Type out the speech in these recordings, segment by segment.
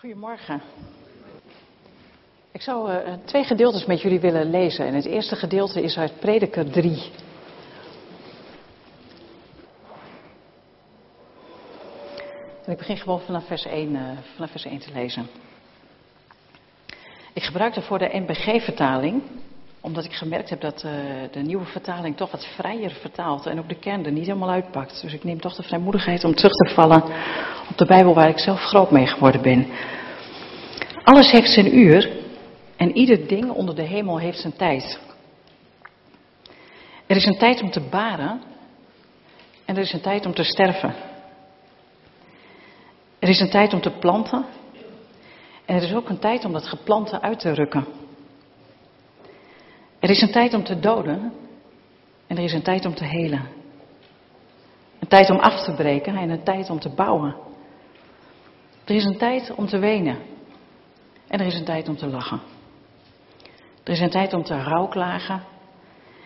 Goedemorgen. Ik zou uh, twee gedeeltes met jullie willen lezen. En het eerste gedeelte is uit Prediker 3. En ik begin gewoon vanaf vers 1, uh, vanaf vers 1 te lezen. Ik gebruik daarvoor de NBG-vertaling, omdat ik gemerkt heb dat uh, de nieuwe vertaling toch wat vrijer vertaalt en ook de kern er niet helemaal uitpakt. Dus ik neem toch de vrijmoedigheid om terug te vallen op de Bijbel waar ik zelf groot mee geworden ben. Alles heeft zijn uur en ieder ding onder de hemel heeft zijn tijd. Er is een tijd om te baren en er is een tijd om te sterven. Er is een tijd om te planten en er is ook een tijd om dat geplante uit te rukken. Er is een tijd om te doden en er is een tijd om te helen. Een tijd om af te breken en een tijd om te bouwen. Er is een tijd om te wenen en er is een tijd om te lachen. Er is een tijd om te rouwklagen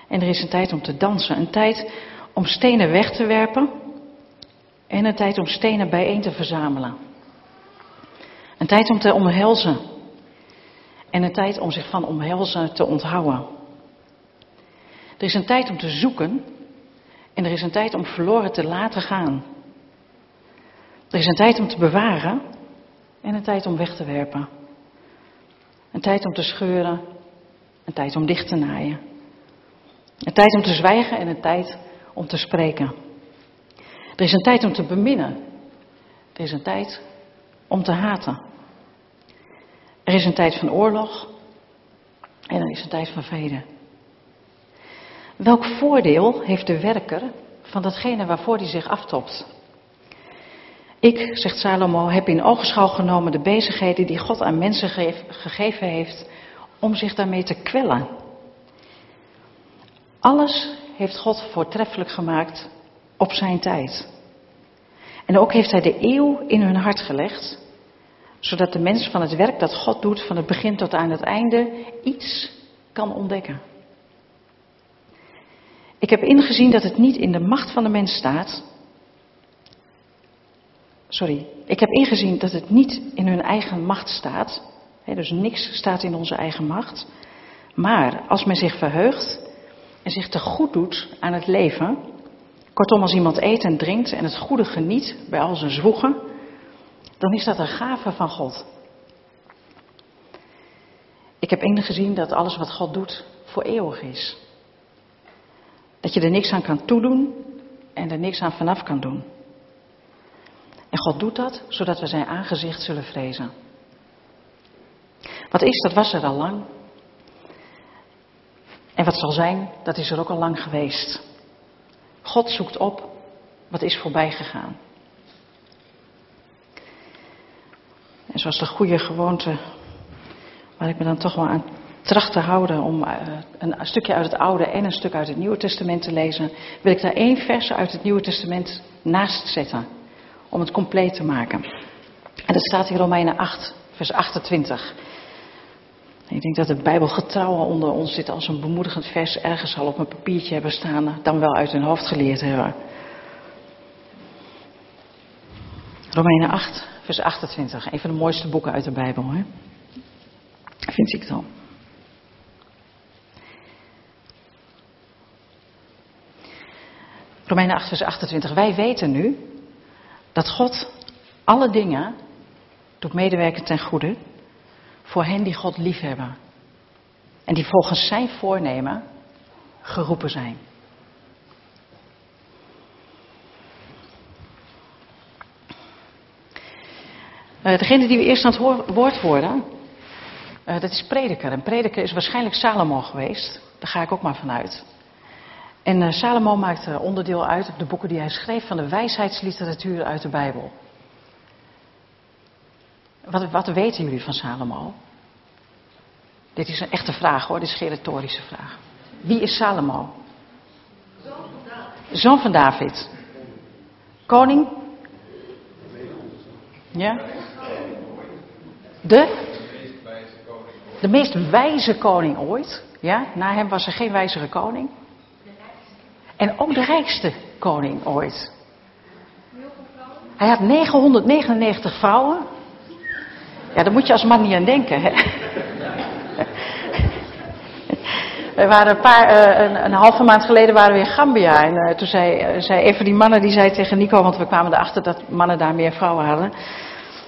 en er is een tijd om te dansen. Een tijd om stenen weg te werpen en een tijd om stenen bijeen te verzamelen. Een tijd om te omhelzen en een tijd om zich van omhelzen te onthouden. Er is een tijd om te zoeken en er is een tijd om verloren te laten gaan. Er is een tijd om te bewaren en een tijd om weg te werpen. Een tijd om te scheuren, een tijd om dicht te naaien. Een tijd om te zwijgen en een tijd om te spreken. Er is een tijd om te beminnen. Er is een tijd om te haten. Er is een tijd van oorlog en er is een tijd van vrede. Welk voordeel heeft de werker van datgene waarvoor hij zich aftopt? Ik, zegt Salomo, heb in oogschouw genomen de bezigheden die God aan mensen gegeven heeft om zich daarmee te kwellen. Alles heeft God voortreffelijk gemaakt op zijn tijd. En ook heeft hij de eeuw in hun hart gelegd, zodat de mens van het werk dat God doet van het begin tot aan het einde iets kan ontdekken. Ik heb ingezien dat het niet in de macht van de mens staat. Sorry, ik heb ingezien dat het niet in hun eigen macht staat. dus niks staat in onze eigen macht. Maar als men zich verheugt en zich te goed doet aan het leven. Kortom, als iemand eet en drinkt en het goede geniet bij al zijn zwoegen. Dan is dat een gave van God. Ik heb ingezien dat alles wat God doet voor eeuwig is. Dat je er niks aan kan toedoen en er niks aan vanaf kan doen. En God doet dat zodat we zijn aangezicht zullen vrezen. Wat is, dat was er al lang. En wat zal zijn, dat is er ook al lang geweest. God zoekt op wat is voorbij gegaan. En zoals de goede gewoonte, waar ik me dan toch wel aan tracht te houden om uh, een stukje uit het Oude en een stuk uit het Nieuwe Testament te lezen, wil ik daar één vers uit het Nieuwe Testament naast zetten. Om het compleet te maken. En dat staat in Romeinen 8, vers 28. Ik denk dat de Bijbelgetrouwen onder ons dit als een bemoedigend vers ergens al op een papiertje hebben staan, dan wel uit hun hoofd geleerd hebben. Romeinen 8, vers 28. Een van de mooiste boeken uit de Bijbel, hè? Vind ik dan. Romeinen 8, vers 28. Wij weten nu dat God alle dingen doet medewerken ten goede voor hen die God liefhebben. En die volgens zijn voornemen geroepen zijn. Uh, degene die we eerst aan het woord hoorden, uh, dat is prediker. En prediker is waarschijnlijk Salomo geweest. Daar ga ik ook maar vanuit. En uh, Salomo maakte onderdeel uit op de boeken die hij schreef van de wijsheidsliteratuur uit de Bijbel. Wat, wat weten jullie van Salomo? Dit is een echte vraag hoor, dit is geen retorische vraag. Wie is Salomo? Zoon van David. Koning? Ja? De? De meest wijze koning ooit. Ja? Na hem was er geen wijzere koning. En ook de rijkste koning ooit. Hij had 999 vrouwen. Ja, daar moet je als man niet aan denken. Hè? We waren een, paar, uh, een, een, halve maand geleden waren we in Gambia. En uh, toen zei, uh, zei een van die mannen die zei tegen Nico, want we kwamen erachter dat mannen daar meer vrouwen hadden.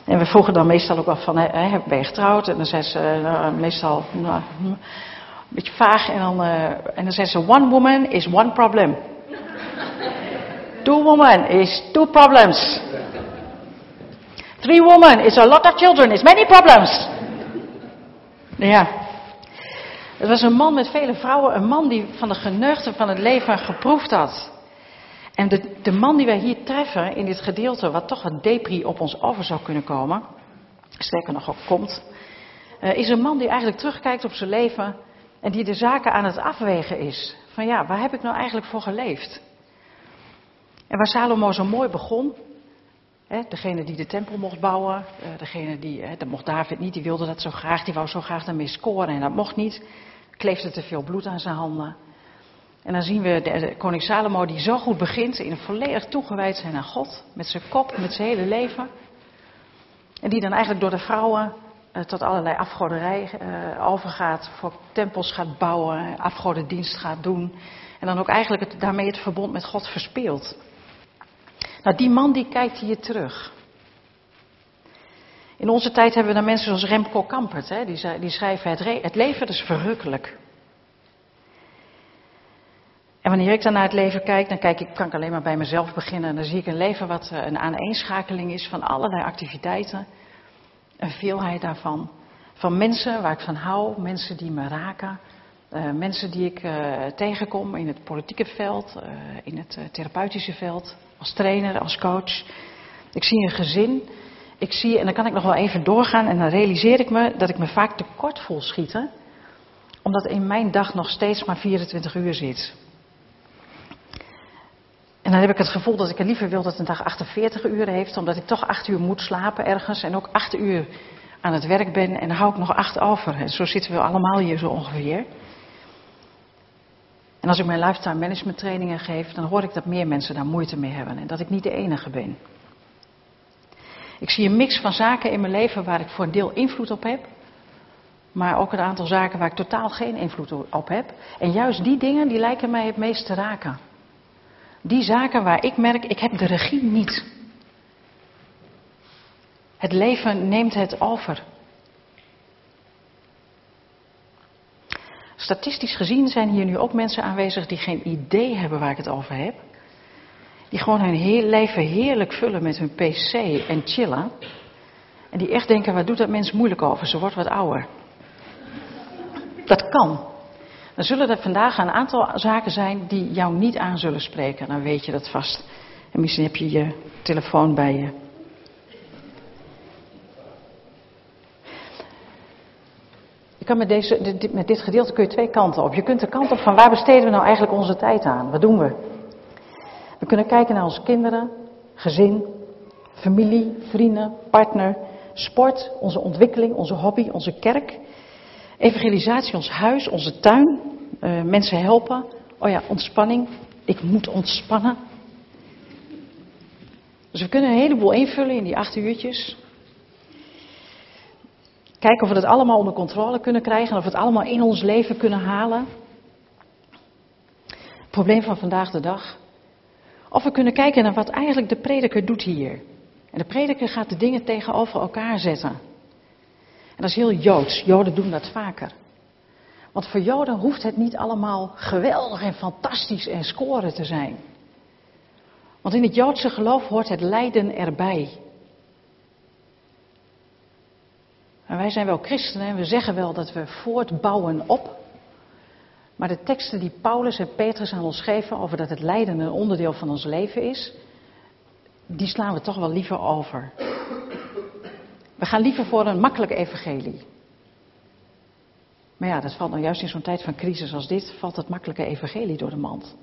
En we vroegen dan meestal ook wel van, hey, ben je getrouwd? En dan zei ze nou, meestal nou, een beetje vaag. En dan, en dan zei ze, one woman is one problem. Two women is two problems. Three women is a lot of children, is many problems. Ja. Het was een man met vele vrouwen, een man die van de geneugten van het leven geproefd had. En de, de man die wij hier treffen in dit gedeelte, wat toch een depri op ons over zou kunnen komen, sterker nog ook komt, uh, is een man die eigenlijk terugkijkt op zijn leven en die de zaken aan het afwegen is. Van ja, waar heb ik nou eigenlijk voor geleefd? En waar Salomo zo mooi begon, hè, degene die de tempel mocht bouwen, uh, degene die, hè, dat mocht David niet, die wilde dat zo graag, die wou zo graag daarmee scoren en dat mocht niet. Kleefde te veel bloed aan zijn handen. En dan zien we de, koning Salomo die zo goed begint in volledig toegewijd zijn aan God, met zijn kop, met zijn hele leven. En die dan eigenlijk door de vrouwen tot allerlei afgoderij uh, overgaat, voor tempels gaat bouwen, afgodendienst gaat doen. En dan ook eigenlijk het, daarmee het verbond met God verspeelt. Nou, die man die kijkt hier terug. In onze tijd hebben we dan mensen zoals Remco Kampert, hè, die, die schrijven het, het leven is verrukkelijk. En wanneer ik dan naar het leven kijk, dan kijk ik, kan ik alleen maar bij mezelf beginnen. En dan zie ik een leven wat eh, een aaneenschakeling is van allerlei activiteiten. Een veelheid daarvan. Van mensen waar ik van hou, mensen die me raken. Uh, mensen die ik uh, tegenkom in het politieke veld, uh, in het therapeutische veld, als trainer, als coach. Ik zie een gezin. Ik zie, en dan kan ik nog wel even doorgaan en dan realiseer ik me dat ik me vaak tekort voel schieten. Omdat in mijn dag nog steeds maar 24 uur zit. En dan heb ik het gevoel dat ik het liever wil dat een dag 48 uur heeft, omdat ik toch 8 uur moet slapen ergens en ook 8 uur aan het werk ben en dan hou ik nog 8 over. En zo zitten we allemaal hier zo ongeveer. En als ik mijn lifetime management trainingen geef, dan hoor ik dat meer mensen daar moeite mee hebben en dat ik niet de enige ben. Ik zie een mix van zaken in mijn leven waar ik voor een deel invloed op heb, maar ook een aantal zaken waar ik totaal geen invloed op heb. En juist die dingen, die lijken mij het meest te raken. Die zaken waar ik merk, ik heb de regie niet. Het leven neemt het over. Statistisch gezien zijn hier nu ook mensen aanwezig die geen idee hebben waar ik het over heb. Die gewoon hun leven heerlijk vullen met hun pc en chillen. En die echt denken, waar doet dat mens moeilijk over? Ze wordt wat ouder. Dat kan. Dan zullen er vandaag een aantal zaken zijn die jou niet aan zullen spreken. Dan weet je dat vast. En misschien heb je je telefoon bij je. Je kan met, deze, met dit gedeelte kun je twee kanten op. Je kunt de kant op van waar besteden we nou eigenlijk onze tijd aan? Wat doen we? We kunnen kijken naar onze kinderen, gezin, familie, vrienden, partner, sport, onze ontwikkeling, onze hobby, onze kerk. Evangelisatie, ons huis, onze tuin, uh, mensen helpen. Oh ja, ontspanning. Ik moet ontspannen. Dus we kunnen een heleboel invullen in die acht uurtjes. Kijken of we het allemaal onder controle kunnen krijgen en of we het allemaal in ons leven kunnen halen. Het probleem van vandaag de dag. Of we kunnen kijken naar wat eigenlijk de prediker doet hier. En de prediker gaat de dingen tegenover elkaar zetten. En dat is heel joods. Joden doen dat vaker. Want voor Joden hoeft het niet allemaal geweldig en fantastisch en scoren te zijn. Want in het Joodse geloof hoort het lijden erbij. En wij zijn wel christenen en we zeggen wel dat we voortbouwen op. Maar de teksten die Paulus en Petrus aan ons geven over dat het lijden een onderdeel van ons leven is, die slaan we toch wel liever over. We gaan liever voor een makkelijk evangelie. Maar ja, dat valt nou juist in zo'n tijd van crisis als dit, valt het makkelijke evangelie door de mand.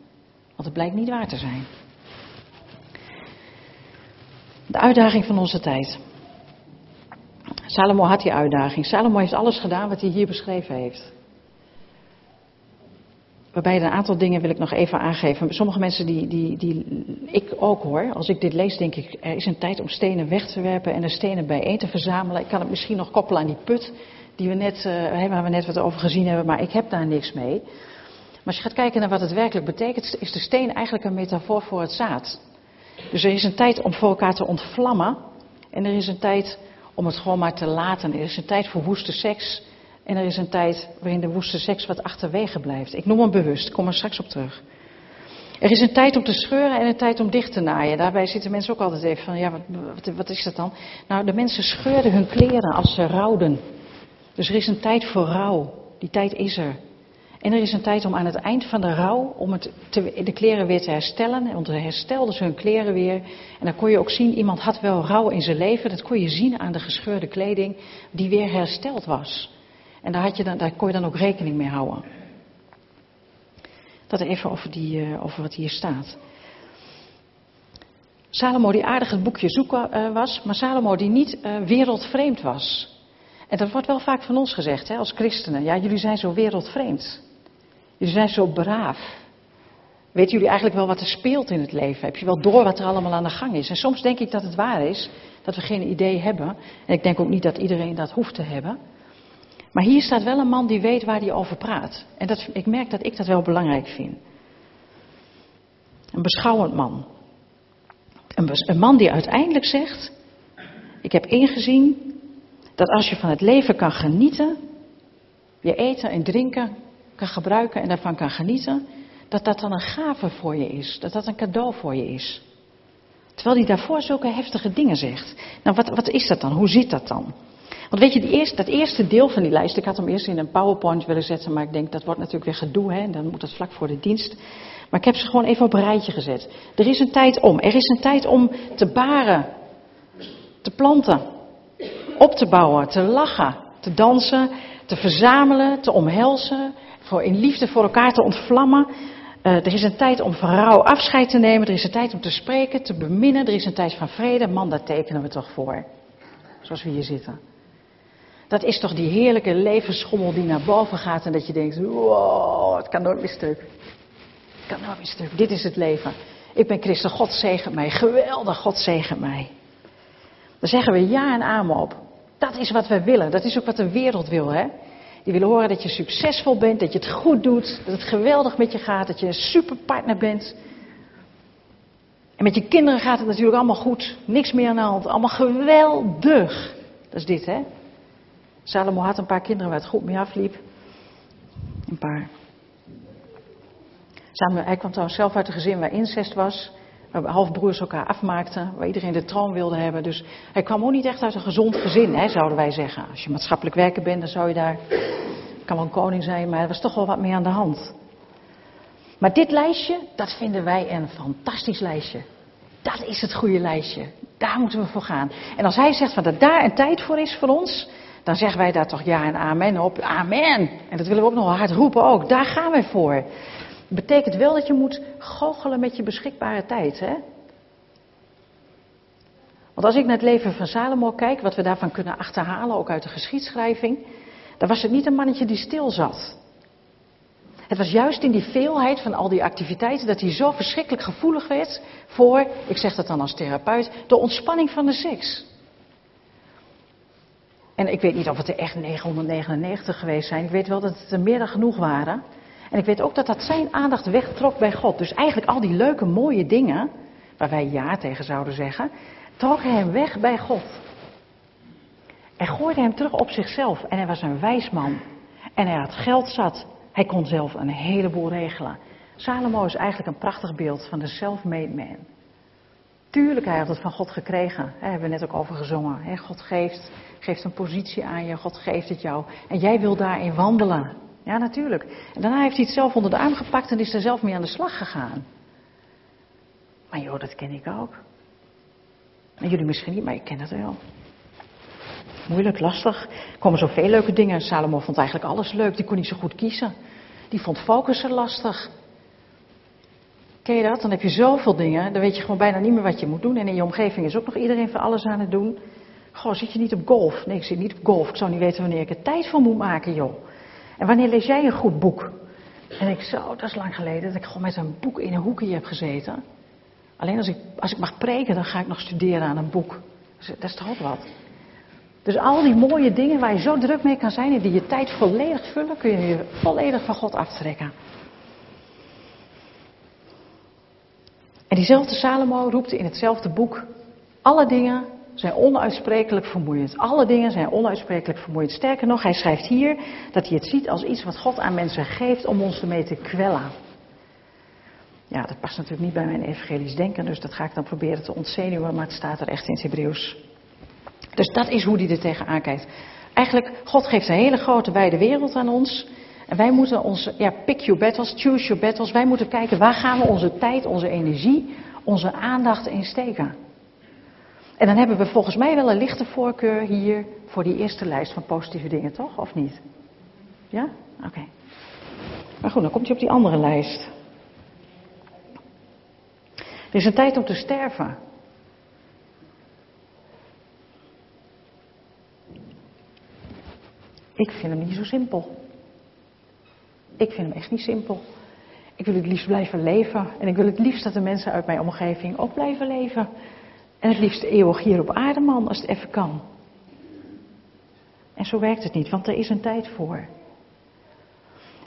Want het blijkt niet waar te zijn. De uitdaging van onze tijd. Salomo had die uitdaging. Salomo heeft alles gedaan wat hij hier beschreven heeft. Waarbij er een aantal dingen wil ik nog even aangeven. Sommige mensen die, die, die, ik ook hoor, als ik dit lees denk ik, er is een tijd om stenen weg te werpen en de stenen bijeen te verzamelen. Ik kan het misschien nog koppelen aan die put die we net, uh, waar we net wat over gezien hebben, maar ik heb daar niks mee. Maar als je gaat kijken naar wat het werkelijk betekent, is de steen eigenlijk een metafoor voor het zaad. Dus er is een tijd om voor elkaar te ontvlammen en er is een tijd om het gewoon maar te laten. Er is een tijd voor woeste seks en er is een tijd waarin de woeste seks wat achterwege blijft. Ik noem hem bewust, kom er straks op terug. Er is een tijd om te scheuren en een tijd om dicht te naaien. Daarbij zitten mensen ook altijd even van, ja, wat, wat, is dat dan? Nou, de mensen scheurden hun kleren als ze rouwden. Dus er is een tijd voor rouw. Die tijd is er. En er is een tijd om aan het eind van de rouw, om het de kleren weer te herstellen. Want dan herstelden ze hun kleren weer. En dan kon je ook zien, iemand had wel rouw in zijn leven. Dat kon je zien aan de gescheurde kleding, die weer hersteld was. En daar, had je dan, daar kon je dan ook rekening mee houden. Dat even over, die, uh, over wat hier staat. Salomo die aardig het boekje zoeken uh, was, maar Salomo die niet uh, wereldvreemd was. En dat wordt wel vaak van ons gezegd, hè, als christenen. Ja, jullie zijn zo wereldvreemd. Jullie zijn zo braaf. Weten jullie eigenlijk wel wat er speelt in het leven? Heb je wel door wat er allemaal aan de gang is? En soms denk ik dat het waar is, dat we geen idee hebben. En ik denk ook niet dat iedereen dat hoeft te hebben. Maar hier staat wel een man die weet waar hij over praat. En dat, ik merk dat ik dat wel belangrijk vind. Een beschouwend man. Een, een man die uiteindelijk zegt: Ik heb ingezien dat als je van het leven kan genieten, je eten en drinken kan gebruiken en daarvan kan genieten, dat dat dan een gave voor je is, dat dat een cadeau voor je is. Terwijl hij daarvoor zulke heftige dingen zegt. Nou, wat, wat is dat dan? Hoe zit dat dan? Want weet je, dat eerste deel van die lijst, ik had hem eerst in een PowerPoint willen zetten, maar ik denk dat wordt natuurlijk weer gedoe, hè, dan moet dat vlak voor de dienst. Maar ik heb ze gewoon even op een rijtje gezet. Er is een tijd om. Er is een tijd om te baren, te planten, op te bouwen, te lachen, te dansen, te verzamelen, te omhelzen, voor in liefde voor elkaar te ontvlammen. Uh, er is een tijd om van rouw afscheid te nemen. Er is een tijd om te spreken, te beminnen. Er is een tijd van vrede. Man, daar tekenen we toch voor. Zoals we hier zitten. Dat is toch die heerlijke levensschommel die naar boven gaat en dat je denkt, wow, het kan nooit meer stuk. Het kan nooit meer stuk. Dit is het leven. Ik ben christen, God zegen mij. Geweldig, God zegen mij. Dan zeggen we ja en amen op. Dat is wat wij willen. Dat is ook wat de wereld wil, hè. Die willen horen dat je succesvol bent, dat je het goed doet, dat het geweldig met je gaat, dat je een superpartner bent. En met je kinderen gaat het natuurlijk allemaal goed, niks meer aan de hand, allemaal geweldig. Dat is dit, hè. Salomo had een paar kinderen waar het goed mee afliep. Een paar. Hij kwam trouwens zelf uit een gezin waar incest was. Waar halfbroers elkaar afmaakten. Waar iedereen de troon wilde hebben. Dus hij kwam ook niet echt uit een gezond gezin, hè, zouden wij zeggen. Als je maatschappelijk werker bent, dan zou je daar. kan wel een koning zijn, maar er was toch wel wat meer aan de hand. Maar dit lijstje, dat vinden wij een fantastisch lijstje. Dat is het goede lijstje. Daar moeten we voor gaan. En als hij zegt van dat daar een tijd voor is voor ons, dan zeggen wij daar toch ja en amen op. Amen. En dat willen we ook nog hard roepen ook. Daar gaan wij voor. Betekent wel dat je moet goochelen met je beschikbare tijd. Hè? Want als ik naar het leven van Salomo kijk, wat we daarvan kunnen achterhalen, ook uit de geschiedschrijving, dan was het niet een mannetje die stil zat. Het was juist in die veelheid van al die activiteiten dat hij zo verschrikkelijk gevoelig werd voor, ik zeg dat dan als therapeut, de ontspanning van de seks. En ik weet niet of het er echt 999 geweest zijn. Ik weet wel dat het er meer dan genoeg waren. En ik weet ook dat dat zijn aandacht wegtrok bij God. Dus eigenlijk al die leuke, mooie dingen, waar wij ja tegen zouden zeggen, trok hij hem weg bij God. En gooide hem terug op zichzelf. En hij was een wijs man. En hij had geld zat. Hij kon zelf een heleboel regelen. Salomo is eigenlijk een prachtig beeld van de self-made man. Tuurlijk, hij had het van God gekregen. Daar hebben we net ook over gezongen. God geeft, geeft een positie aan je, God geeft het jou. En jij wil daarin wandelen. Ja, natuurlijk. En daarna heeft hij het zelf onder de arm gepakt en is er zelf mee aan de slag gegaan. Maar joh, dat ken ik ook. En jullie misschien niet, maar ik ken dat wel. Moeilijk, lastig. Er komen zoveel leuke dingen. Salomo vond eigenlijk alles leuk. Die kon niet zo goed kiezen. Die vond focussen lastig. Ken je dat? Dan heb je zoveel dingen, dan weet je gewoon bijna niet meer wat je moet doen. En in je omgeving is ook nog iedereen van alles aan het doen. Goh, zit je niet op golf? Nee, ik zit niet op golf. Ik zou niet weten wanneer ik er tijd voor moet maken, joh. En wanneer lees jij een goed boek? En ik zo, dat is lang geleden, dat ik gewoon met een boek in een hoekje heb gezeten. Alleen als ik, als ik mag preken, dan ga ik nog studeren aan een boek. Dus dat is toch ook wat. Dus al die mooie dingen waar je zo druk mee kan zijn en die je tijd volledig vullen, kun je je volledig van God aftrekken. En diezelfde Salomo roept in hetzelfde boek: alle dingen zijn onuitsprekelijk vermoeiend. Alle dingen zijn onuitsprekelijk vermoeiend. Sterker nog, hij schrijft hier dat hij het ziet als iets wat God aan mensen geeft om ons ermee te kwellen. Ja, dat past natuurlijk niet bij mijn evangelisch denken, dus dat ga ik dan proberen te ontzenuwen, maar het staat er echt in het Hebreeuws. Dus dat is hoe hij er tegenaan kijkt. Eigenlijk, God geeft een hele grote wijde wereld aan ons. En wij moeten onze, ja, pick your battles, choose your battles. Wij moeten kijken waar gaan we onze tijd, onze energie, onze aandacht in steken. En dan hebben we volgens mij wel een lichte voorkeur hier voor die eerste lijst van positieve dingen, toch? Of niet? Ja? Oké. Maar goed, dan komt hij op die andere lijst. Er is een tijd om te sterven. Ik vind hem niet zo simpel. Ik vind hem echt niet simpel. Ik wil het liefst blijven leven. En ik wil het liefst dat de mensen uit mijn omgeving ook blijven leven. En het liefst eeuwig hier op aarde, man, als het even kan. En zo werkt het niet, want er is een tijd voor.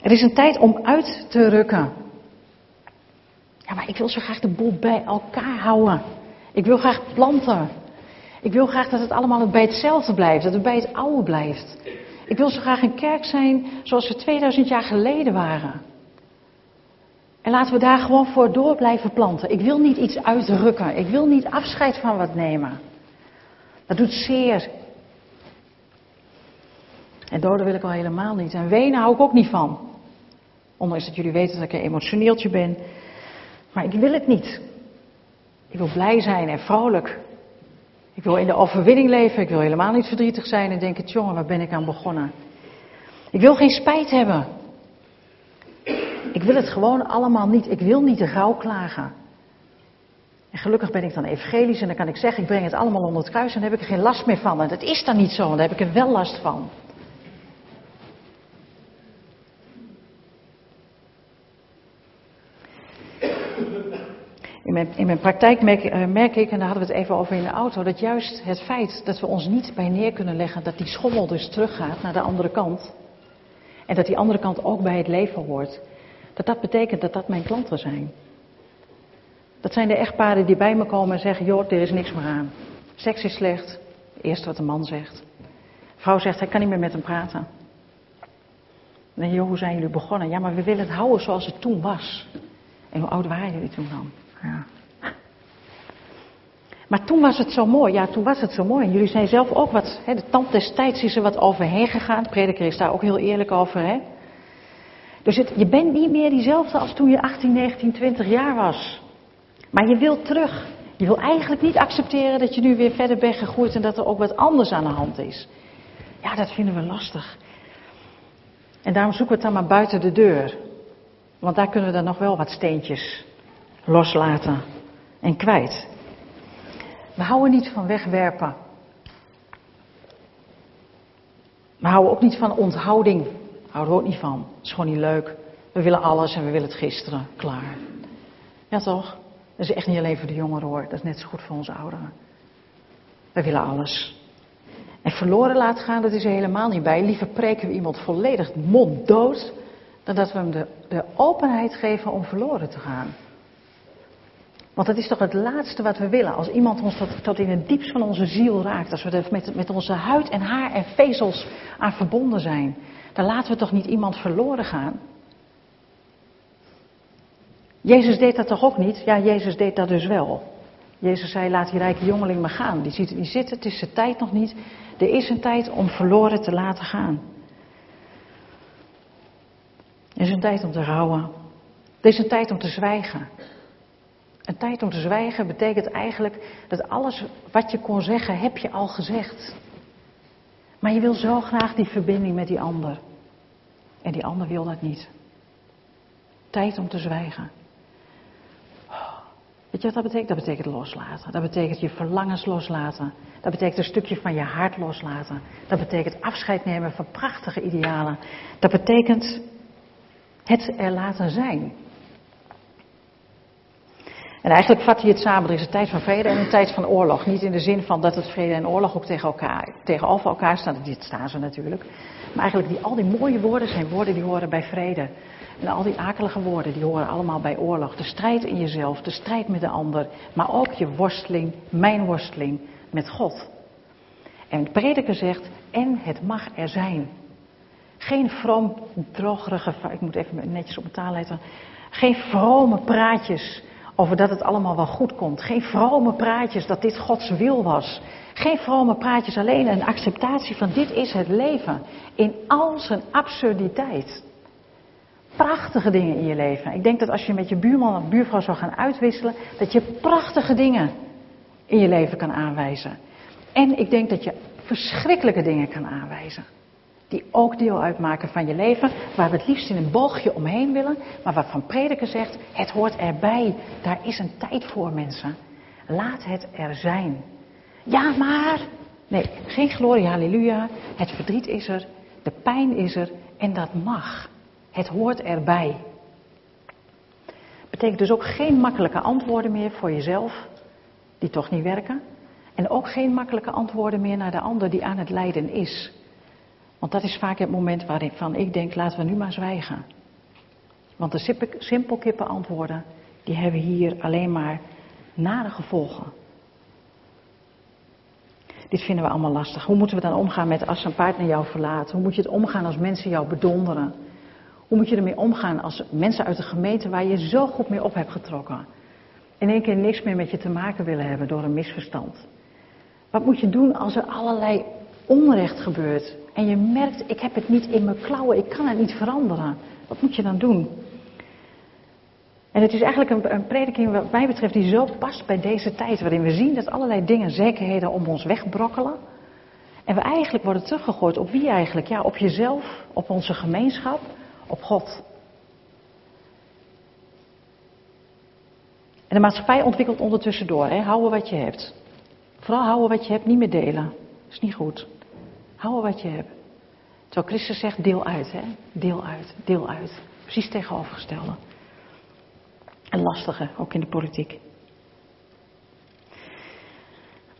Er is een tijd om uit te rukken. Ja, maar ik wil zo graag de boel bij elkaar houden. Ik wil graag planten. Ik wil graag dat het allemaal bij hetzelfde blijft, dat het bij het oude blijft. Ik wil zo graag een kerk zijn zoals we 2000 jaar geleden waren. En laten we daar gewoon voor door blijven planten. Ik wil niet iets uitrukken. Ik wil niet afscheid van wat nemen. Dat doet zeer. En doden wil ik al helemaal niet. En wenen hou ik ook niet van. Ondanks dat jullie weten dat ik een emotioneeltje ben. Maar ik wil het niet. Ik wil blij zijn en vrolijk. Ik wil in de overwinning leven. Ik wil helemaal niet verdrietig zijn en denken: jongen, waar ben ik aan begonnen? Ik wil geen spijt hebben. Ik wil het gewoon allemaal niet. Ik wil niet rouw klagen. En gelukkig ben ik dan evangelisch en dan kan ik zeggen: ik breng het allemaal onder het kruis en dan heb ik er geen last meer van. En dat is dan niet zo, want daar heb ik er wel last van. In mijn, in mijn praktijk merk, uh, merk, ik, en daar hadden we het even over in de auto, dat juist het feit dat we ons niet bij neer kunnen leggen dat die schommel dus teruggaat naar de andere kant. En dat die andere kant ook bij het leven hoort. Dat dat betekent dat dat mijn klanten zijn. Dat zijn de echtparen die bij me komen en zeggen: joh, er is niks meer aan. Seks is slecht. Eerst wat de man zegt. vrouw zegt: hij kan niet meer met hem praten. Dan denk je: joh, hoe zijn jullie begonnen? Ja, maar we willen het houden zoals het toen was. En hoe oud waren jullie toen dan? Ja. Maar toen was het zo mooi. Ja, toen was het zo mooi. En jullie zijn zelf ook wat. Hè, de tand destijds is er wat overheen gegaan. De prediker is daar ook heel eerlijk over. Hè? Dus je bent niet meer diezelfde als toen je 18, 19, 20 jaar was. Maar je wilt terug. Je wil eigenlijk niet accepteren dat je nu weer verder bent gegroeid en dat er ook wat anders aan de hand is. Ja, dat vinden we lastig. En daarom zoeken we het dan maar buiten de deur. Want daar kunnen we dan nog wel wat steentjes loslaten en kwijt. We houden niet van wegwerpen. We houden ook niet van onthouding. Houden ook niet van. Dat is gewoon niet leuk. We willen alles en we willen het gisteren. Klaar. Ja toch? Dat is echt niet alleen voor de jongeren hoor. Dat is net zo goed voor onze ouderen. We willen alles. En verloren laten gaan, dat is er helemaal niet bij. Liever preken we iemand volledig monddood, dan dat we hem de, de openheid geven om verloren te gaan. Want dat is toch het laatste wat we willen. Als iemand ons tot, tot in het diepst van onze ziel raakt. Als we er met, met onze huid en haar en vezels aan verbonden zijn. Dan laten we toch niet iemand verloren gaan. Jezus deed dat toch ook niet? Ja, Jezus deed dat dus wel. Jezus zei, laat die rijke jongeling maar gaan. Die ziet het niet zitten, het is zijn tijd nog niet. Er is een tijd om verloren te laten gaan. Er is een tijd om te rouwen. Er is een tijd om te zwijgen. Een tijd om te zwijgen betekent eigenlijk dat alles wat je kon zeggen, heb je al gezegd. Maar je wil zo graag die verbinding met die ander. En die ander wil dat niet. Tijd om te zwijgen. Weet je wat dat betekent? Dat betekent loslaten. Dat betekent je verlangens loslaten. Dat betekent een stukje van je hart loslaten. Dat betekent afscheid nemen van prachtige idealen. Dat betekent Het er laten zijn. En eigenlijk vat hij het samen. Er is een tijd van vrede en een tijd van oorlog. Niet in de zin van dat het vrede en oorlog ook tegen elkaar, tegenover elkaar staan. Dit staan ze natuurlijk. Maar eigenlijk die, al die mooie woorden zijn woorden die horen bij vrede. En al die akelige woorden die horen allemaal bij oorlog. De strijd in jezelf, de strijd met de ander. Maar ook je worsteling, mijn worsteling met God. En de prediker zegt, en het mag er zijn. Geen vroom, drogerige, ik moet even netjes op mijn taal letten. Geen vrome praatjes over dat het allemaal wel goed komt. Geen vrome praatjes dat dit Gods wil was. Geen vrome praatjes, alleen een acceptatie van dit is het leven. In al zijn absurditeit. Prachtige dingen in je leven. Ik denk dat als je met je buurman of buurvrouw zou gaan uitwisselen, dat je prachtige dingen in je leven kan aanwijzen. En ik denk dat je verschrikkelijke dingen kan aanwijzen. Die ook deel uitmaken van je leven, waar we het liefst in een boogje omheen willen, maar waarvan prediker zegt, het hoort erbij. Daar is een tijd voor mensen. Laat het er zijn. Ja, maar. Nee, geen glorie, halleluja. Het verdriet is er, de pijn is er en dat mag. Het hoort erbij. Betekent dus ook geen makkelijke antwoorden meer voor jezelf, die toch niet werken. En ook geen makkelijke antwoorden meer naar de ander die aan het lijden is. Want dat is vaak het moment waarvan ik denk, laten we nu maar zwijgen. Want de simpelkippen antwoorden, die hebben hier alleen maar nare gevolgen. Dit vinden we allemaal lastig. Hoe moeten we dan omgaan met als een partner jou verlaat? Hoe moet je het omgaan als mensen jou bedonderen? Hoe moet je ermee omgaan als mensen uit de gemeente waar je zo goed mee op hebt getrokken, in één keer niks meer met je te maken willen hebben door een misverstand? Wat moet je doen als er allerlei onrecht gebeurt en je merkt, ik heb het niet in mijn klauwen, ik kan het niet veranderen? Wat moet je dan doen? En het is eigenlijk een, een prediking wat mij betreft die zo past bij deze tijd, waarin we zien dat allerlei dingen, zekerheden om ons wegbrokkelen. En we eigenlijk worden teruggegooid op wie eigenlijk? Ja, op jezelf, op onze gemeenschap, op God. En de maatschappij ontwikkelt ondertussen door. Houden wat je hebt. Vooral houden wat je hebt, niet meer delen. Is niet goed. Houden wat je hebt. Terwijl Christus zegt, deel uit. Hè? Deel uit, deel uit. Precies tegenovergestelde. En lastige, ook in de politiek.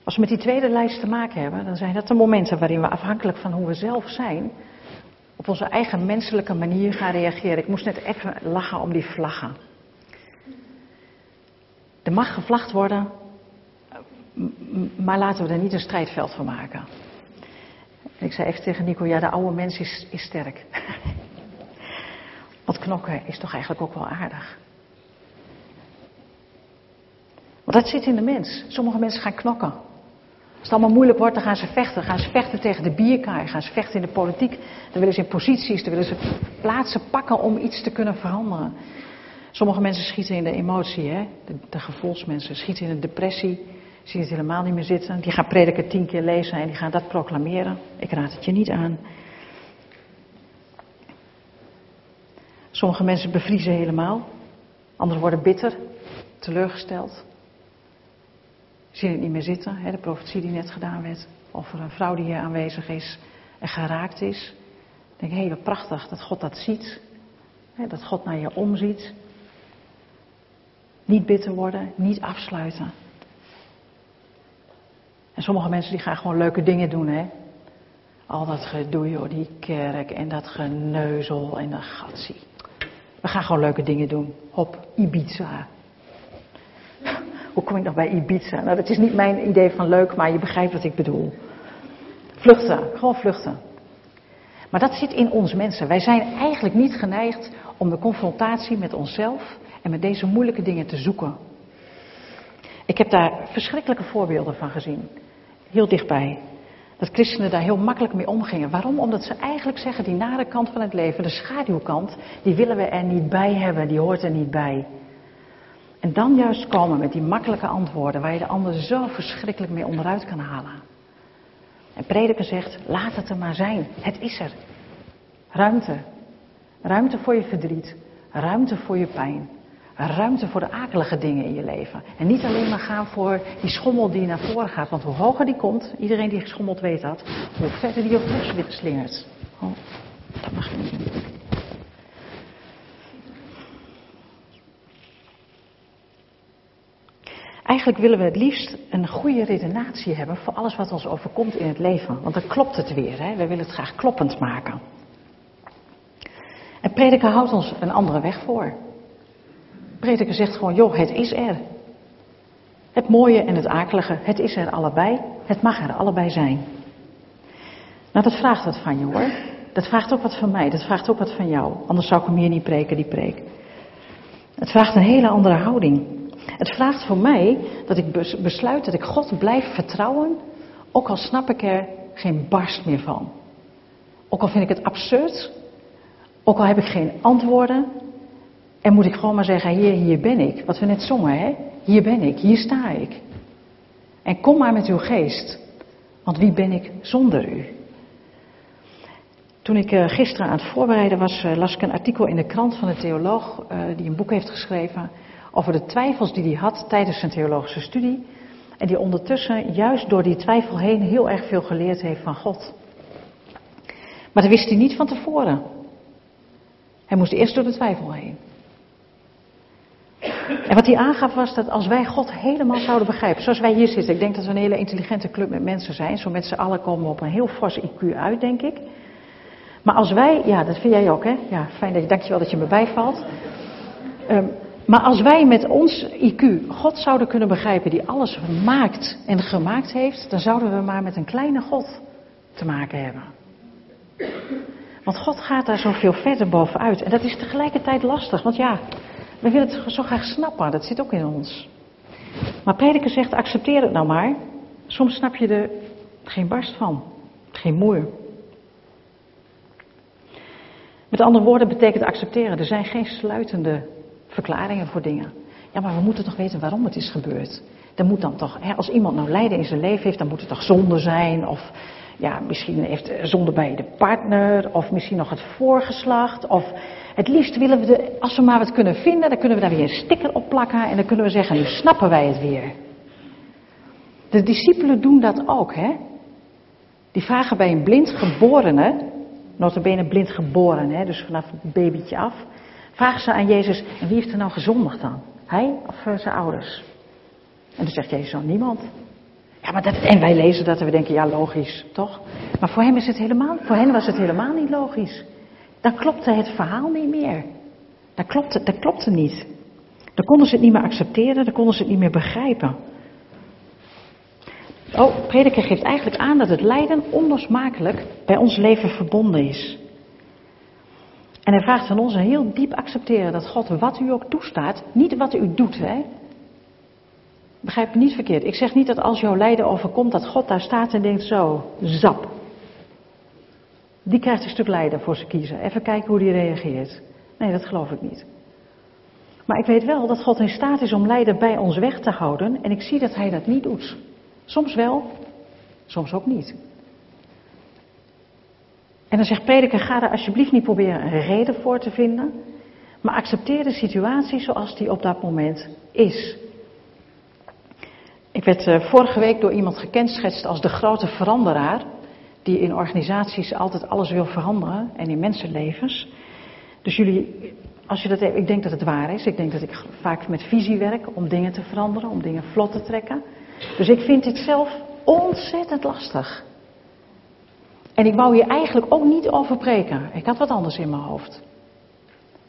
Als we met die tweede lijst te maken hebben, dan zijn dat de momenten waarin we afhankelijk van hoe we zelf zijn, op onze eigen menselijke manier gaan reageren. Ik moest net even lachen om die vlaggen. Er mag gevlacht worden, maar laten we er niet een strijdveld van maken. Ik zei even tegen Nico, ja, de oude mens is, is sterk. Want knokken is toch eigenlijk ook wel aardig. Want dat zit in de mens. Sommige mensen gaan knokken. Als het allemaal moeilijk wordt, dan gaan ze vechten. Gaan ze vechten tegen de bierkaai. gaan ze vechten in de politiek. Dan willen ze in posities, dan willen ze plaatsen pakken om iets te kunnen veranderen. Sommige mensen schieten in de emotie, hè? De gevoelsmensen schieten in de depressie. Zien het helemaal niet meer zitten. Die gaan prediken tien keer lezen en die gaan dat proclameren. Ik raad het je niet aan. Sommige mensen bevriezen helemaal. Anderen worden bitter, teleurgesteld zien het niet meer zitten. Hè, de profetie die net gedaan werd. Of er een vrouw die hier aanwezig is en geraakt is. Denk, hé, hey, wat prachtig dat God dat ziet. Hè, dat God naar je omziet. Niet bitter worden, niet afsluiten. En sommige mensen die gaan gewoon leuke dingen doen, hè. Al dat gedoe, joh, die kerk en dat geneuzel en dat gatsie. We gaan gewoon leuke dingen doen. Hop, Ibiza. Hoe kom ik nog bij Ibiza? Nou, dat is niet mijn idee van leuk, maar je begrijpt wat ik bedoel. Vluchten, gewoon vluchten. Maar dat zit in ons mensen. Wij zijn eigenlijk niet geneigd om de confrontatie met onszelf en met deze moeilijke dingen te zoeken. Ik heb daar verschrikkelijke voorbeelden van gezien. Heel dichtbij. Dat christenen daar heel makkelijk mee omgingen. Waarom? Omdat ze eigenlijk zeggen, die nare kant van het leven, de schaduwkant, die willen we er niet bij hebben, die hoort er niet bij. En dan juist komen met die makkelijke antwoorden waar je de ander zo verschrikkelijk mee onderuit kan halen. En prediker zegt, laat het er maar zijn. Het is er. Ruimte. Ruimte voor je verdriet. Ruimte voor je pijn ruimte voor de akelige dingen in je leven. En niet alleen maar gaan voor die schommel die naar voren gaat. Want hoe hoger die komt, iedereen die geschommeld weet dat, hoe verder die op weg weer slingert. Oh, dat mag niet. Eigenlijk willen we het liefst een goede redenatie hebben voor alles wat ons overkomt in het leven. Want dan klopt het weer. Hè? We willen het graag kloppend maken. En prediker houdt ons een andere weg voor. Prediker zegt gewoon, joh, het is er. Het mooie en het akelige, het is er allebei. Het mag er allebei zijn. Nou, dat vraagt wat van je hoor. Dat vraagt ook wat van mij, dat vraagt ook wat van jou. Anders zou ik hem hier niet preken, die preek. Het vraagt een hele andere houding. Het vraagt voor mij dat ik besluit dat ik God blijf vertrouwen, ook al snap ik er geen barst meer van. Ook al vind ik het absurd, ook al heb ik geen antwoorden, en moet ik gewoon maar zeggen, hier, hier ben ik. Wat we net zongen, hè? Hier ben ik, hier sta ik. En kom maar met uw geest, want wie ben ik zonder u? Toen ik uh, gisteren aan het voorbereiden was, uh, las ik een artikel in de krant van een theoloog uh, die een boek heeft geschreven over de twijfels die hij had tijdens zijn theologische studie. En die ondertussen juist door die twijfel heen heel erg veel geleerd heeft van God. Maar dat wist hij niet van tevoren. Hij moest eerst door de twijfel heen. En wat hij aangaf was dat als wij God helemaal zouden begrijpen, zoals wij hier zitten, ik denk dat we een hele intelligente club met mensen zijn, zo met z'n allen komen we op een heel fors IQ uit, denk ik. Maar als wij, ja, dat vind jij ook, hè? Ja, fijn dat je, dankjewel dat je me bijvalt. Um, maar als wij met ons IQ God zouden kunnen begrijpen die alles maakt en gemaakt heeft, dan zouden we maar met een kleine God te maken hebben. Want God gaat daar zoveel verder bovenuit. En dat is tegelijkertijd lastig, want ja, we willen het zo graag snappen, dat zit ook in ons. Maar prediker zegt, accepteer het nou maar. Soms snap je er geen barst van, geen moer. Met andere woorden betekent accepteren, er zijn geen sluitende verklaringen voor dingen. Ja, maar we moeten toch weten waarom het is gebeurd. Er moet dan toch, hè, als iemand nou lijden in zijn leven heeft, dan moet het toch zonde zijn. Of ja, misschien heeft zonde bij de partner, of misschien nog het voorgeslacht. Of het liefst willen we, de, als we maar wat kunnen vinden, dan kunnen we daar weer een sticker op plakken en dan kunnen we zeggen, nu snappen wij het weer. De discipelen doen dat ook, hè. Die vragen bij een blind geborene, notabene blind geboren, hè, dus vanaf het babytje af. Vragen ze aan Jezus, en wie heeft er nou gezondigd dan? Hij of eh, zijn ouders? En dan zegt Jezus dan, niemand. Ja, maar dat, en wij lezen dat en we denken, ja logisch, toch? Maar voor, hem is het helemaal, voor hen was het helemaal niet logisch. Dan klopte het verhaal niet meer. Dat klopte, dat niet. Dan konden ze het niet meer accepteren, dan konden ze het niet meer begrijpen. Oh, prediker geeft eigenlijk aan dat het lijden onlosmakelijk bij ons leven verbonden is. En hij vraagt van ons een heel diep accepteren dat God wat u ook toestaat, niet wat u doet. Hè? Begrijp me niet verkeerd. Ik zeg niet dat als jouw lijden overkomt, dat God daar staat en denkt zo, zap. Die krijgt een stuk lijden voor ze kiezen. Even kijken hoe die reageert. Nee, dat geloof ik niet. Maar ik weet wel dat God in staat is om lijden bij ons weg te houden. En ik zie dat hij dat niet doet. Soms wel, soms ook niet. En dan zegt prediker, ga er alsjeblieft niet proberen een reden voor te vinden, maar accepteer de situatie zoals die op dat moment is. Ik werd uh, vorige week door iemand gekenschetst als de grote veranderaar, die in organisaties altijd alles wil veranderen en in mensenlevens. Dus jullie, als je dat, ik denk dat het waar is. Ik denk dat ik vaak met visie werk om dingen te veranderen, om dingen vlot te trekken. Dus ik vind dit zelf ontzettend lastig. En ik wou hier eigenlijk ook niet over preken. Ik had wat anders in mijn hoofd.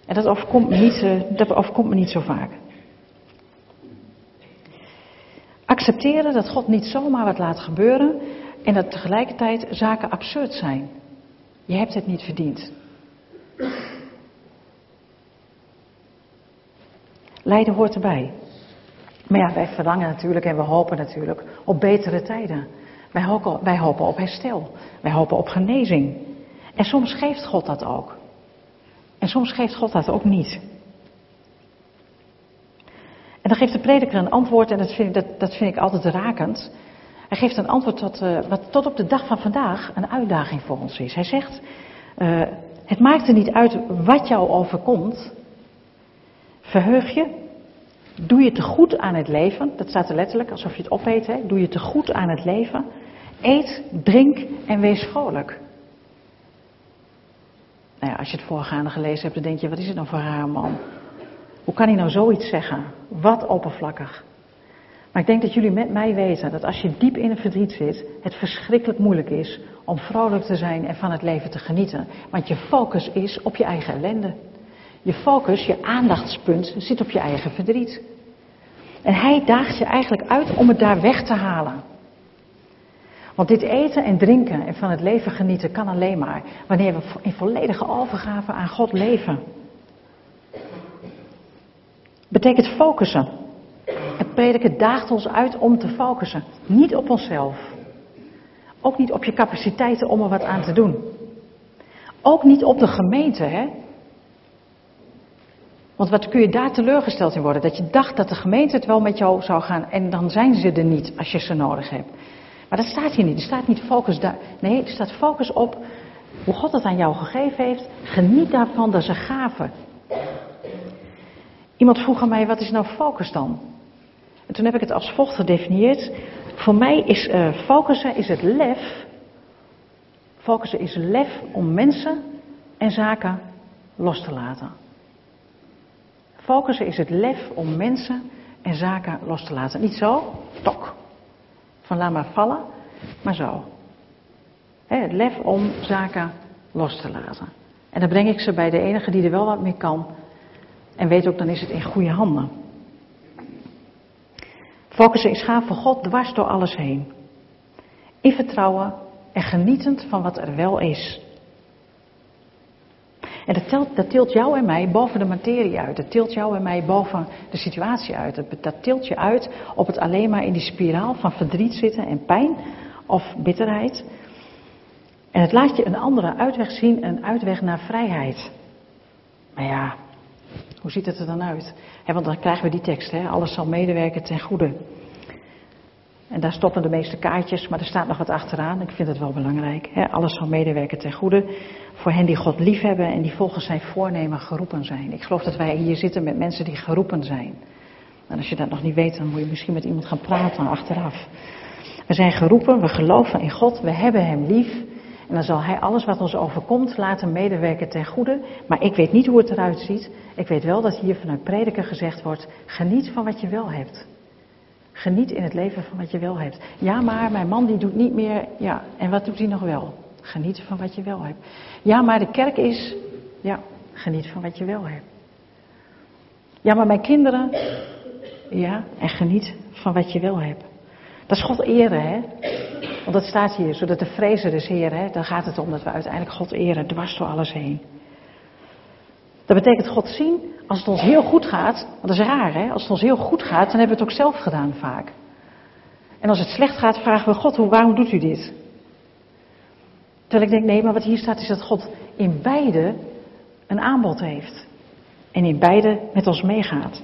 En dat eh, dat overkomt me niet zo vaak. Accepteren dat God niet zomaar wat laat gebeuren en dat tegelijkertijd zaken absurd zijn. Je hebt het niet verdiend. Lijden hoort erbij. Maar ja, wij verlangen natuurlijk en we hopen natuurlijk op betere tijden. Wij hopen, hopen op herstel. Wij hopen op genezing. En soms geeft God dat ook. En soms geeft God dat ook niet. En dan geeft de prediker een antwoord, en dat vind dat, dat vind ik altijd rakend. Hij geeft een antwoord tot, uh, wat tot op de dag van vandaag een uitdaging voor ons is. Hij zegt, uh, het maakt er niet uit wat jou overkomt. Verheug je, doe je te goed aan het leven. Dat staat er letterlijk, alsof je het opeet. Hè? Doe je te goed aan het leven. Eet, drink en wees vrolijk. Nou ja, als je het voorgaande gelezen hebt, dan denk je, wat is het nou voor haar man? Hoe kan hij nou zoiets zeggen? Wat oppervlakkig. Maar ik denk dat jullie met mij weten dat als je diep in een verdriet zit, het verschrikkelijk moeilijk is om vrolijk te zijn en van het leven te genieten. Want je focus is op je eigen ellende. Je focus, je aandachtspunt zit op je eigen verdriet. En hij daagt je eigenlijk uit om het daar weg te halen. Want dit eten en drinken en van het leven genieten kan alleen maar wanneer we in volledige overgave aan God leven. Betekent focussen. Het prediken daagt ons uit om te focussen. Niet op onszelf. Ook niet op je capaciteiten om er wat aan te doen. Ook niet op de gemeente, hè? Want wat kun je daar teleurgesteld in worden? Dat je dacht dat de gemeente het wel met jou zou gaan en dan zijn ze er niet als je ze nodig hebt. Maar dat staat hier niet. Er staat niet focus daar. Nee, er staat focus op hoe God het aan jou gegeven heeft. Geniet daarvan, dat is een gave. Iemand vroeg aan mij, wat is nou focus dan? En toen heb ik het als volgt gedefinieerd. Voor mij is uh, focussen is het lef. Focussen is lef om mensen en zaken los te laten. Focussen is het lef om mensen en zaken los te laten. Niet zo, tok, van laat maar vallen, maar zo. het lef om zaken los te laten. En dan breng ik ze bij de enige die er wel wat mee kan. En weet ook, dan is het in goede handen. Focussen is gaan voor God dwars door alles heen. In vertrouwen en genietend van wat er wel is. En dat, telt, dat tilt jou en mij boven de materie uit. Dat tilt jou en mij boven de situatie uit. Dat, dat tilt je uit op het alleen maar in die spiraal van verdriet zitten en pijn of bitterheid. En het laat je een andere uitweg zien, een uitweg naar vrijheid. Maar ja, hoe ziet het er dan uit? want dan krijgen we die tekst, alles zal medewerken ten goede. En daar stoppen de meeste kaartjes, maar er staat nog wat achteraan. Ik vind het wel belangrijk. Alles zal medewerken ten goede. Voor hen die God liefhebben en die volgens zijn voornemen geroepen zijn. Ik geloof dat wij hier zitten met mensen die geroepen zijn. En als je dat nog niet weet, dan moet je misschien met iemand gaan praten achteraf. We zijn geroepen, we geloven in God, we hebben Hem lief. En dan zal Hij alles wat ons overkomt laten medewerken ten goede. Maar ik weet niet hoe het eruit ziet. Ik weet wel dat hier vanuit prediker gezegd wordt: geniet van wat je wel hebt. Geniet in het leven van wat je wel hebt. Ja, maar mijn man die doet niet meer. Ja, en wat doet hij nog wel? Geniet van wat je wel hebt. Ja, maar de kerk is. Ja, geniet van wat je wel hebt. Ja, maar mijn kinderen. Ja, en geniet van wat je wel hebt. Dat is God eren, hè? Want dat staat hier, zodat de vrezen des Heer? Dan gaat het om dat we uiteindelijk God eren, dwars door alles heen. Dat betekent God zien als het ons heel goed gaat, want dat is raar hè, als het ons heel goed gaat, dan hebben we het ook zelf gedaan vaak. En als het slecht gaat, vragen we God, hoe, waarom doet u dit? Terwijl ik denk, nee, maar wat hier staat is dat God in beide een aanbod heeft. En in beide met ons meegaat.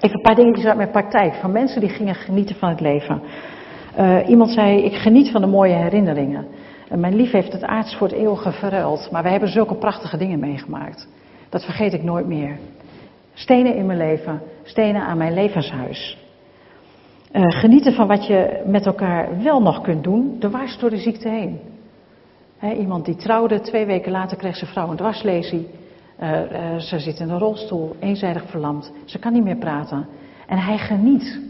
Even een paar dingetjes uit mijn praktijk, van mensen die gingen genieten van het leven. Uh, iemand zei, ik geniet van de mooie herinneringen. mijn lief heeft het aards voor het eeuwige verruild, maar we hebben zulke prachtige dingen meegemaakt. Dat vergeet ik nooit meer. Stenen in mijn leven, stenen aan mijn levenshuis. Uh, genieten van wat je met elkaar wel nog kunt doen, dwars door de ziekte heen. iemand die trouwde, twee weken later kreeg zijn vrouw een dwarslesie. Uh, ze zit in een rolstoel, eenzijdig verlamd. Ze kan niet meer praten. En hij geniet.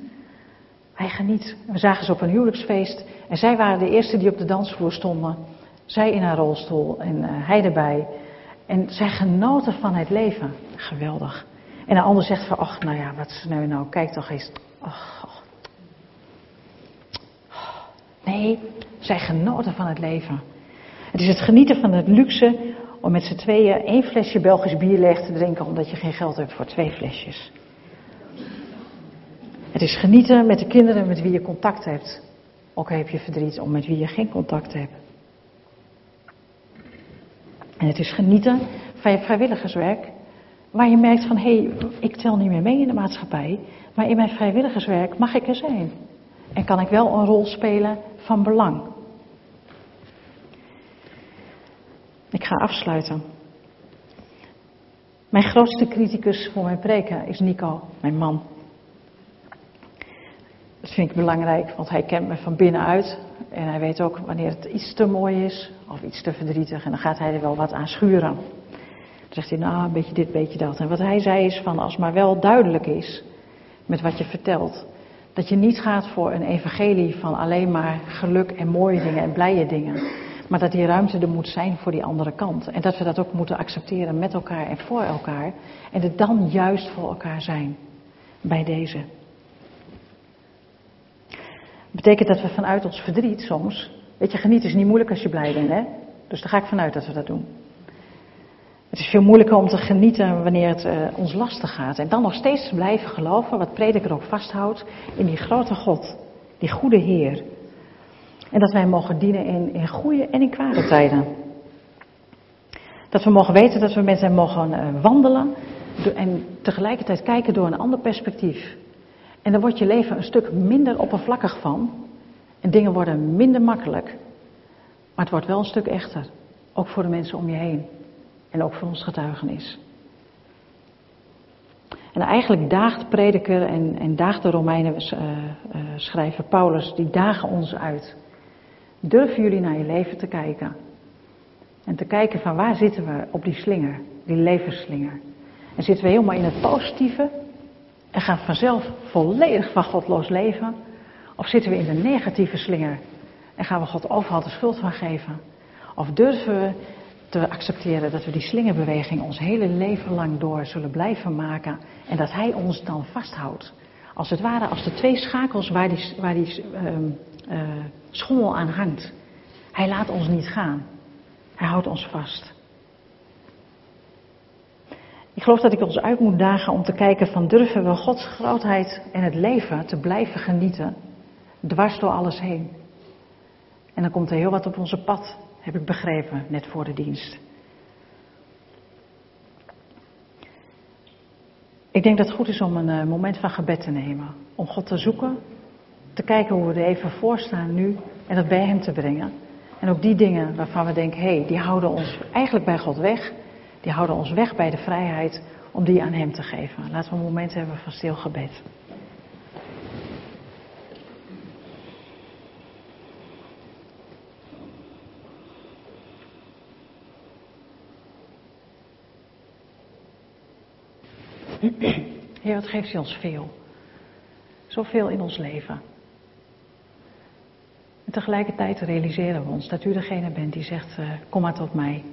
Hij geniet. We zagen ze op een huwelijksfeest. En zij waren de eerste die op de dansvloer stonden. Zij in haar rolstoel en hij erbij. En zij genoten van het leven. Geweldig. En een ander zegt van, ach, nou ja, wat is nou nou, kijk toch eens. Nee, zij genoten van het leven. Het is het genieten van het luxe om met z'n tweeën één flesje Belgisch bier leeg te drinken omdat je geen geld hebt voor twee flesjes. Het is genieten met de kinderen met wie je contact hebt. Ook heb je verdriet om met wie je geen contact hebt. En het is genieten van je vrijwilligerswerk, waar je merkt van hé, hey, ik tel niet meer mee in de maatschappij, maar in mijn vrijwilligerswerk mag ik er zijn. En kan ik wel een rol spelen van belang. Ik ga afsluiten. Mijn grootste criticus voor mijn preken is Nico, mijn man. Dat vind ik belangrijk, want hij kent me van binnenuit. En hij weet ook wanneer het iets te mooi is of iets te verdrietig. En dan gaat hij er wel wat aan schuren. Dan zegt hij, nou, een beetje dit, een beetje dat. En wat hij zei is van, als maar wel duidelijk is met wat je vertelt. Dat je niet gaat voor een evangelie van alleen maar geluk en mooie dingen en blije dingen. Maar dat die ruimte er moet zijn voor die andere kant. En dat we dat ook moeten accepteren met elkaar en voor elkaar. En het dan juist voor elkaar zijn. Bij deze. Betekent dat we vanuit ons verdriet soms. Weet je, genieten is niet moeilijk als je blij bent, hè? Dus daar ga ik vanuit dat we dat doen. Het is veel moeilijker om te genieten wanneer het uh, ons lastig gaat. En dan nog steeds blijven geloven, wat prediker ook vasthoudt, in die grote God, die goede Heer. En dat wij mogen dienen in, in goede en in kwade tijden. Dat we mogen weten dat we met hem mogen uh, wandelen en tegelijkertijd kijken door een ander perspectief. En dan wordt je leven een stuk minder oppervlakkig van. En dingen worden minder makkelijk. Maar het wordt wel een stuk echter. Ook voor de mensen om je heen. En ook voor ons getuigenis. En eigenlijk daagt prediker en, en daagt de Romeinen uh, uh, schrijver Paulus, die dagen ons uit. Durven jullie naar je leven te kijken? En te kijken van waar zitten we op die slinger, die levensslinger? En zitten we helemaal in het positieve en gaan vanzelf volledig van Godloos leven? Of zitten we in de negatieve slinger en gaan we God overal de schuld van geven? Of durven we te accepteren dat we die slingerbeweging ons hele leven lang door zullen blijven maken en dat Hij ons dan vasthoudt? Als het ware als de twee schakels waar die, waar die uh, uh, schommel aan hangt. Hij laat ons niet gaan. Hij houdt ons vast. Ik geloof dat ik ons uit moet dagen om te kijken van durven we Gods grootheid en het leven te blijven genieten, dwars door alles heen. En dan komt er heel wat op onze pad, heb ik begrepen, net voor de dienst. Ik denk dat het goed is om een uh, moment van gebed te nemen. Om God te zoeken, te kijken hoe we er even voor staan nu en dat bij Hem te brengen. En ook die dingen waarvan we denken, hé, hey, die houden ons eigenlijk bij God weg. Die houden ons weg bij de vrijheid om die aan Hem te geven. Laten we een moment hebben van stil gebed. Heer, wat geeft u ons veel? Zoveel in ons leven. En tegelijkertijd realiseren we ons dat u degene bent die zegt, uh, kom maar tot mij.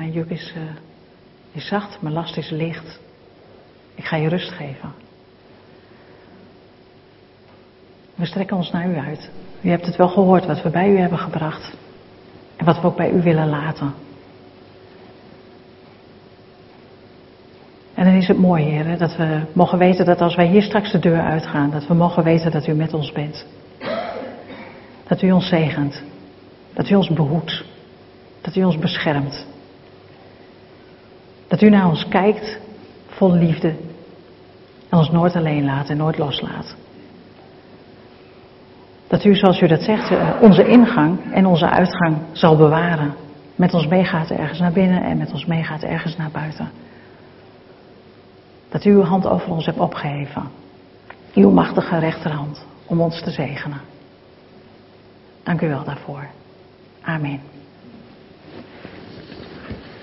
Mijn juk is, uh, is zacht, mijn last is licht. Ik ga je rust geven. We strekken ons naar u uit. U hebt het wel gehoord wat we bij u hebben gebracht. En wat we ook bij u willen laten. En dan is het mooi, Heer, dat we mogen weten dat als wij hier straks de deur uitgaan, dat we mogen weten dat u met ons bent. Dat u ons zegent. Dat u ons behoedt. Dat u ons beschermt. Dat u naar ons kijkt vol liefde. En ons nooit alleen laat en nooit loslaat. Dat u, zoals u dat zegt, eh, onze ingang en onze uitgang zal bewaren. Met ons meegaat ergens naar binnen en met ons meegaat ergens naar buiten. Dat u uw hand over ons hebt opgeheven. Uw machtige rechterhand om ons te zegenen. Dank u wel daarvoor. Amen.